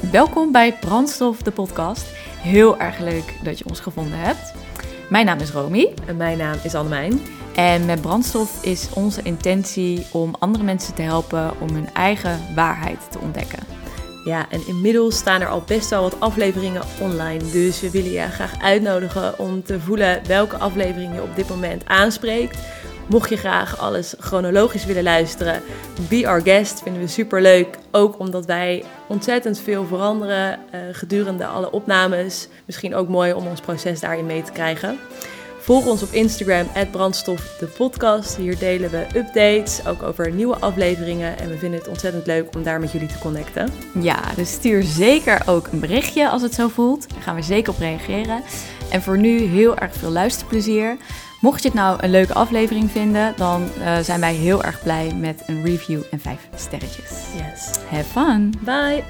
Welkom bij Brandstof, de podcast. Heel erg leuk dat je ons gevonden hebt. Mijn naam is Romy. En mijn naam is Annemijn. En met Brandstof is onze intentie om andere mensen te helpen om hun eigen waarheid te ontdekken. Ja, en inmiddels staan er al best wel wat afleveringen online. Dus we willen je graag uitnodigen om te voelen welke aflevering je op dit moment aanspreekt. Mocht je graag alles chronologisch willen luisteren, be our guest. Vinden we super leuk. Ook omdat wij ontzettend veel veranderen uh, gedurende alle opnames. Misschien ook mooi om ons proces daarin mee te krijgen. Volg ons op Instagram, Brandstof de podcast. Hier delen we updates, ook over nieuwe afleveringen. En we vinden het ontzettend leuk om daar met jullie te connecten. Ja, dus stuur zeker ook een berichtje als het zo voelt. Daar gaan we zeker op reageren. En voor nu heel erg veel luisterplezier. Mocht je het nou een leuke aflevering vinden, dan uh, zijn wij heel erg blij met een review en vijf sterretjes. Yes. Have fun. Bye.